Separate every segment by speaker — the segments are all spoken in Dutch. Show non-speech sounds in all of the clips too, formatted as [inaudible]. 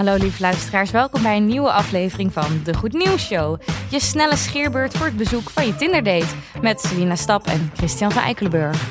Speaker 1: Hallo lieve luisteraars, welkom bij een nieuwe aflevering van De Goed Nieuws Show. Je snelle scheerbeurt voor het bezoek van je Tinder-date met Selina Stap en Christian van Eikelenburg.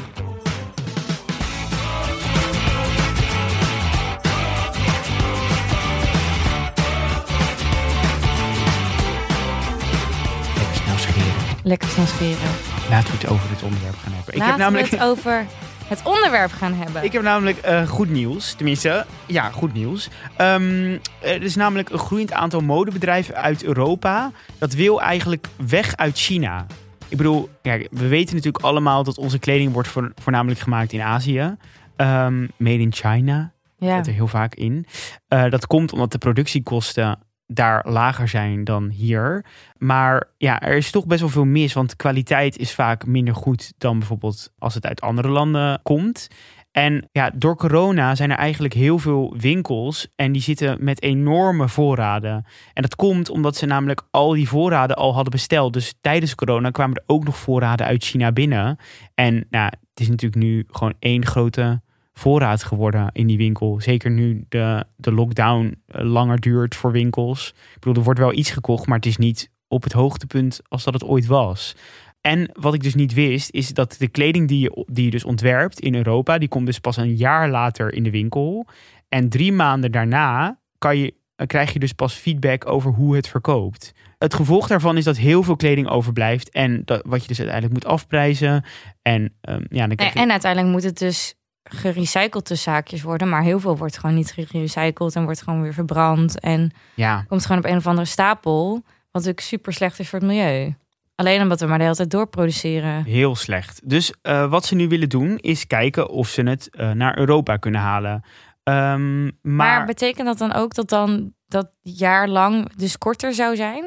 Speaker 2: Lekker snel scheren.
Speaker 1: Lekker snel scheren.
Speaker 2: Laten we het over dit onderwerp gaan hebben. Ik
Speaker 1: Laten
Speaker 2: heb namelijk,
Speaker 1: we het over het onderwerp gaan hebben.
Speaker 2: ik heb namelijk eh, goed nieuws. Tenminste, ja, goed nieuws. Ehm, er is namelijk een groeiend aantal modebedrijven uit Europa. Dat wil eigenlijk weg uit China. Ik bedoel, kijk, we weten natuurlijk allemaal dat onze kleding wordt voor- voornamelijk gemaakt in Azië. Ehm, made in China.
Speaker 1: ja.
Speaker 2: zit er heel vaak in. Eh, dat komt omdat de productiekosten daar lager zijn dan hier. Maar ja, er is toch best wel veel mis, want kwaliteit is vaak minder goed dan bijvoorbeeld als het uit andere landen komt. En ja, door corona zijn er eigenlijk heel veel winkels en die zitten met enorme voorraden. En dat komt omdat ze namelijk al die voorraden al hadden besteld. Dus tijdens corona kwamen er ook nog voorraden uit China binnen. En nou, het is natuurlijk nu gewoon één grote voorraad geworden in die winkel. Zeker nu de, de lockdown eh, langer duurt voor winkels. Ik bedoel, er wordt wel iets gekocht, maar het is niet op het hoogtepunt als dat het ooit was. En wat ik dus niet wist, is dat de kleding die je, die je dus ontwerpt in Europa, die komt dus pas een jaar later in de winkel. En drie maanden daarna kan je, eh, krijg je dus pas feedback over hoe het verkoopt. Het gevolg daarvan is dat heel veel kleding overblijft en dat, wat je dus uiteindelijk moet afprijzen. En, ehm, ja, dan krijg
Speaker 1: En,
Speaker 2: je,
Speaker 1: en uiteindelijk moet het dus gerecycled de zaakjes worden, maar heel veel wordt gewoon niet gerecycled en wordt gewoon weer verbrand en
Speaker 2: ja,
Speaker 1: komt gewoon op een of andere stapel, wat natuurlijk super slecht is voor het milieu. Alleen omdat we maar de hele tijd doorproduceren.
Speaker 2: Heel slecht. Dus eh, wat ze nu willen doen is kijken of ze het eh, naar Europa kunnen halen. Ehm, maar,
Speaker 1: Maar, betekent dat dan ook dat dan dat jaar lang dus korter zou zijn?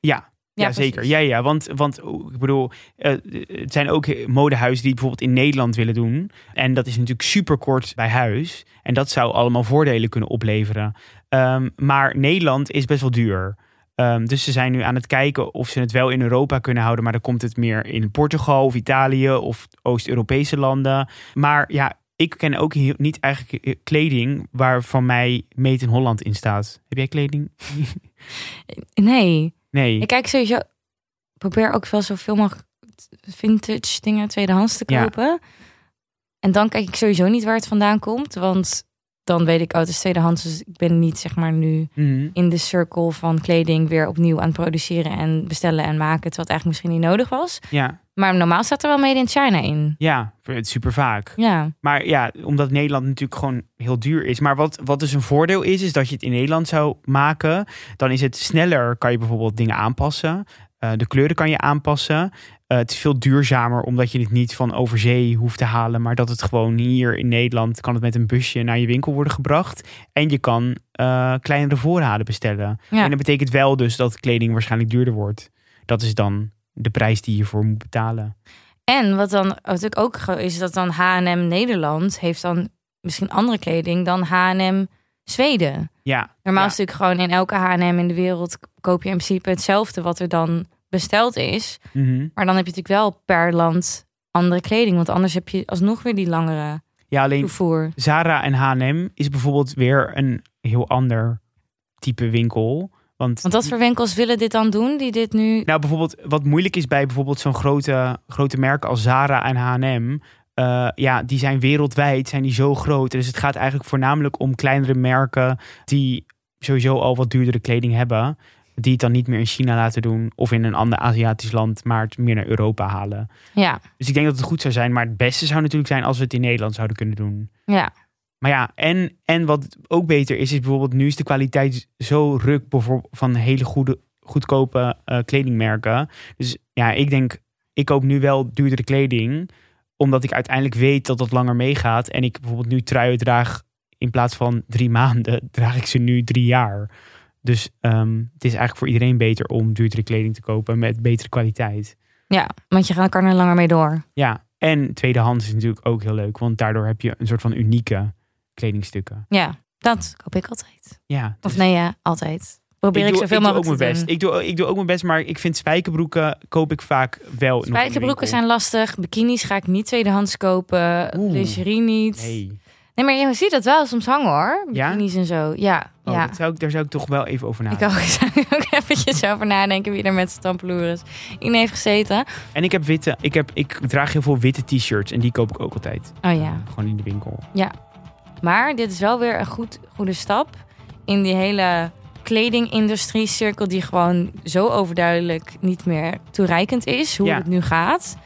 Speaker 2: ja, ja,
Speaker 1: precies.
Speaker 2: zeker. Ja, ja, want, want oh, ik bedoel, eh, het zijn ook modehuizen die het bijvoorbeeld in Nederland willen doen. En dat is natuurlijk super kort bij huis. En dat zou allemaal voordelen kunnen opleveren. Ehm, maar Nederland is best wel duur. Ehm, dus ze zijn nu aan het kijken of ze het wel in Europa kunnen houden. Maar dan komt het meer in Portugal of Italië of Oost-Europese landen. Maar ja, ik ken ook heel- niet eigenlijk eh, kleding waar van mij Made in Holland in staat. Heb jij kleding? [laughs]
Speaker 1: Nee.
Speaker 2: Nee.
Speaker 1: Ik kijk sowieso, probeer ook wel zoveel mogelijk vintage dingen tweedehands te
Speaker 2: Ja.
Speaker 1: kopen. En dan kijk ik sowieso niet waar het vandaan komt, want dan weet ik, oh, het is tweedehands. Dus ik ben niet zeg maar nu
Speaker 2: Mhm.
Speaker 1: in de cirkel van kleding weer opnieuw aan het produceren en bestellen en maken, het eigenlijk misschien niet nodig was.
Speaker 2: Ja,
Speaker 1: Maar normaal staat er wel made in China in.
Speaker 2: ja, het super vaak.
Speaker 1: Ja,
Speaker 2: Maar ja, omdat Nederland natuurlijk gewoon heel duur is. Maar wat, wat dus een voordeel is, is dat je het in Nederland zou maken. Dan is het sneller, kan je bijvoorbeeld dingen aanpassen. Eh, de kleuren kan je aanpassen. Eh, het is veel duurzamer, omdat je het niet van overzee hoeft te halen. Maar dat het gewoon hier in Nederland, kan het met een busje naar je winkel worden gebracht. En je kan eh, kleinere voorraden bestellen.
Speaker 1: Ja.
Speaker 2: En dat betekent wel dus dat kleding waarschijnlijk duurder wordt. Dat is dan de prijs die je voor moet betalen.
Speaker 1: En wat dan natuurlijk ook is dat dan H&M Nederland heeft dan misschien andere kleding dan H&M Zweden.
Speaker 2: Ja,
Speaker 1: Normaal
Speaker 2: ja.
Speaker 1: is natuurlijk gewoon in elke H&M in de wereld koop je in principe hetzelfde wat er dan besteld is.
Speaker 2: Mhm.
Speaker 1: Maar dan heb je natuurlijk wel per land andere kleding, want anders heb je alsnog weer die langere
Speaker 2: ja alleen
Speaker 1: toevoer.
Speaker 2: Zara en H&M is bijvoorbeeld weer een heel ander type winkel. Want,
Speaker 1: Want wat voor winkels willen dit dan doen, die dit nu...
Speaker 2: nou bijvoorbeeld wat moeilijk is bij bijvoorbeeld zo'n grote, grote merken als Zara en H&M. eh, ja, die zijn wereldwijd, zijn die zo groot. Dus het gaat eigenlijk voornamelijk om kleinere merken die sowieso al wat duurdere kleding hebben. Die het dan niet meer in China laten doen of in een ander Aziatisch land, maar het meer naar Europa halen.
Speaker 1: Ja,
Speaker 2: Dus ik denk dat het goed zou zijn. Maar het beste zou natuurlijk zijn als we het in Nederland zouden kunnen doen.
Speaker 1: ja.
Speaker 2: Maar ja, en, en wat ook beter is, is bijvoorbeeld nu is de kwaliteit zo ruk van hele goede, goedkope eh, kledingmerken. Dus ja, ik denk, ik koop nu wel duurdere kleding, omdat ik uiteindelijk weet dat dat langer meegaat. En ik bijvoorbeeld nu truien draag, in plaats van drie maanden, [laughs] draag ik ze nu drie jaar. Dus ehm, het is eigenlijk voor iedereen beter om duurdere kleding te kopen met betere kwaliteit.
Speaker 1: Ja, want je kan er langer mee door.
Speaker 2: Ja, en tweedehands is natuurlijk ook heel leuk, want daardoor heb je een soort van unieke kledingstukken.
Speaker 1: Ja, dat koop ik altijd.
Speaker 2: Ja,
Speaker 1: Of
Speaker 2: dus-
Speaker 1: nee, ja, altijd. Probeer ik,
Speaker 2: doe,
Speaker 1: zoveel
Speaker 2: ik doe ook
Speaker 1: mogelijk
Speaker 2: mijn
Speaker 1: te
Speaker 2: best.
Speaker 1: doen.
Speaker 2: Ik doe, ik doe ook mijn best, maar ik vind spijkerbroeken koop ik vaak wel.
Speaker 1: Spijkerbroeken zijn lastig. Bikinis ga ik niet tweedehands kopen.
Speaker 2: Oeh.
Speaker 1: Lingerie niet.
Speaker 2: Nee.
Speaker 1: Nee, maar je ziet dat wel soms hangen hoor.
Speaker 2: Ja?
Speaker 1: Bikinis en zo. Ja,
Speaker 2: Oh,
Speaker 1: ja.
Speaker 2: zou ik, daar zou ik toch wel even over
Speaker 1: Ik [laughs]
Speaker 2: nadenken.
Speaker 1: ook, zou ik ook eventjes over nadenken wie er met zijn tampeloeres in heeft gezeten.
Speaker 2: En ik heb witte, ik, heb, ik draag heel veel witte t-shirts en die koop ik ook altijd.
Speaker 1: Oh ja.
Speaker 2: Gewoon in de winkel.
Speaker 1: Maar dit is wel weer een goed, goede stap in die hele kledingindustrie cirkel die gewoon zo overduidelijk niet meer toereikend is hoe
Speaker 2: Ja.
Speaker 1: het nu gaat.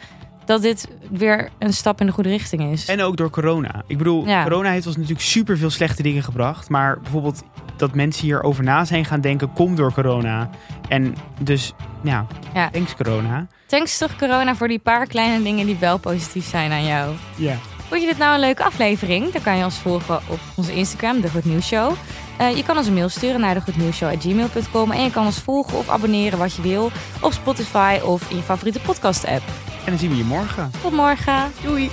Speaker 1: Dat dit weer een stap in de goede richting is.
Speaker 2: En ook door corona. Ik bedoel,
Speaker 1: Ja.
Speaker 2: corona heeft ons natuurlijk super veel slechte dingen gebracht. Maar bijvoorbeeld dat mensen hierover na zijn gaan denken, komt door corona. En dus, ja,
Speaker 1: Ja.
Speaker 2: thanks corona.
Speaker 1: Thanks toch corona voor die paar kleine dingen die wel positief zijn aan jou.
Speaker 2: Ja.
Speaker 1: Vond je dit nou een leuke aflevering? Dan kan je ons volgen op onze Instagram, De Goed Nieuws Show. Eh, je kan ons een mail sturen naar degoednieuwsshow.gmail.com en je kan ons volgen of abonneren wat je wil op Spotify of in je favoriete podcast app.
Speaker 2: En dan zien we je morgen.
Speaker 1: Tot morgen.
Speaker 2: Doei!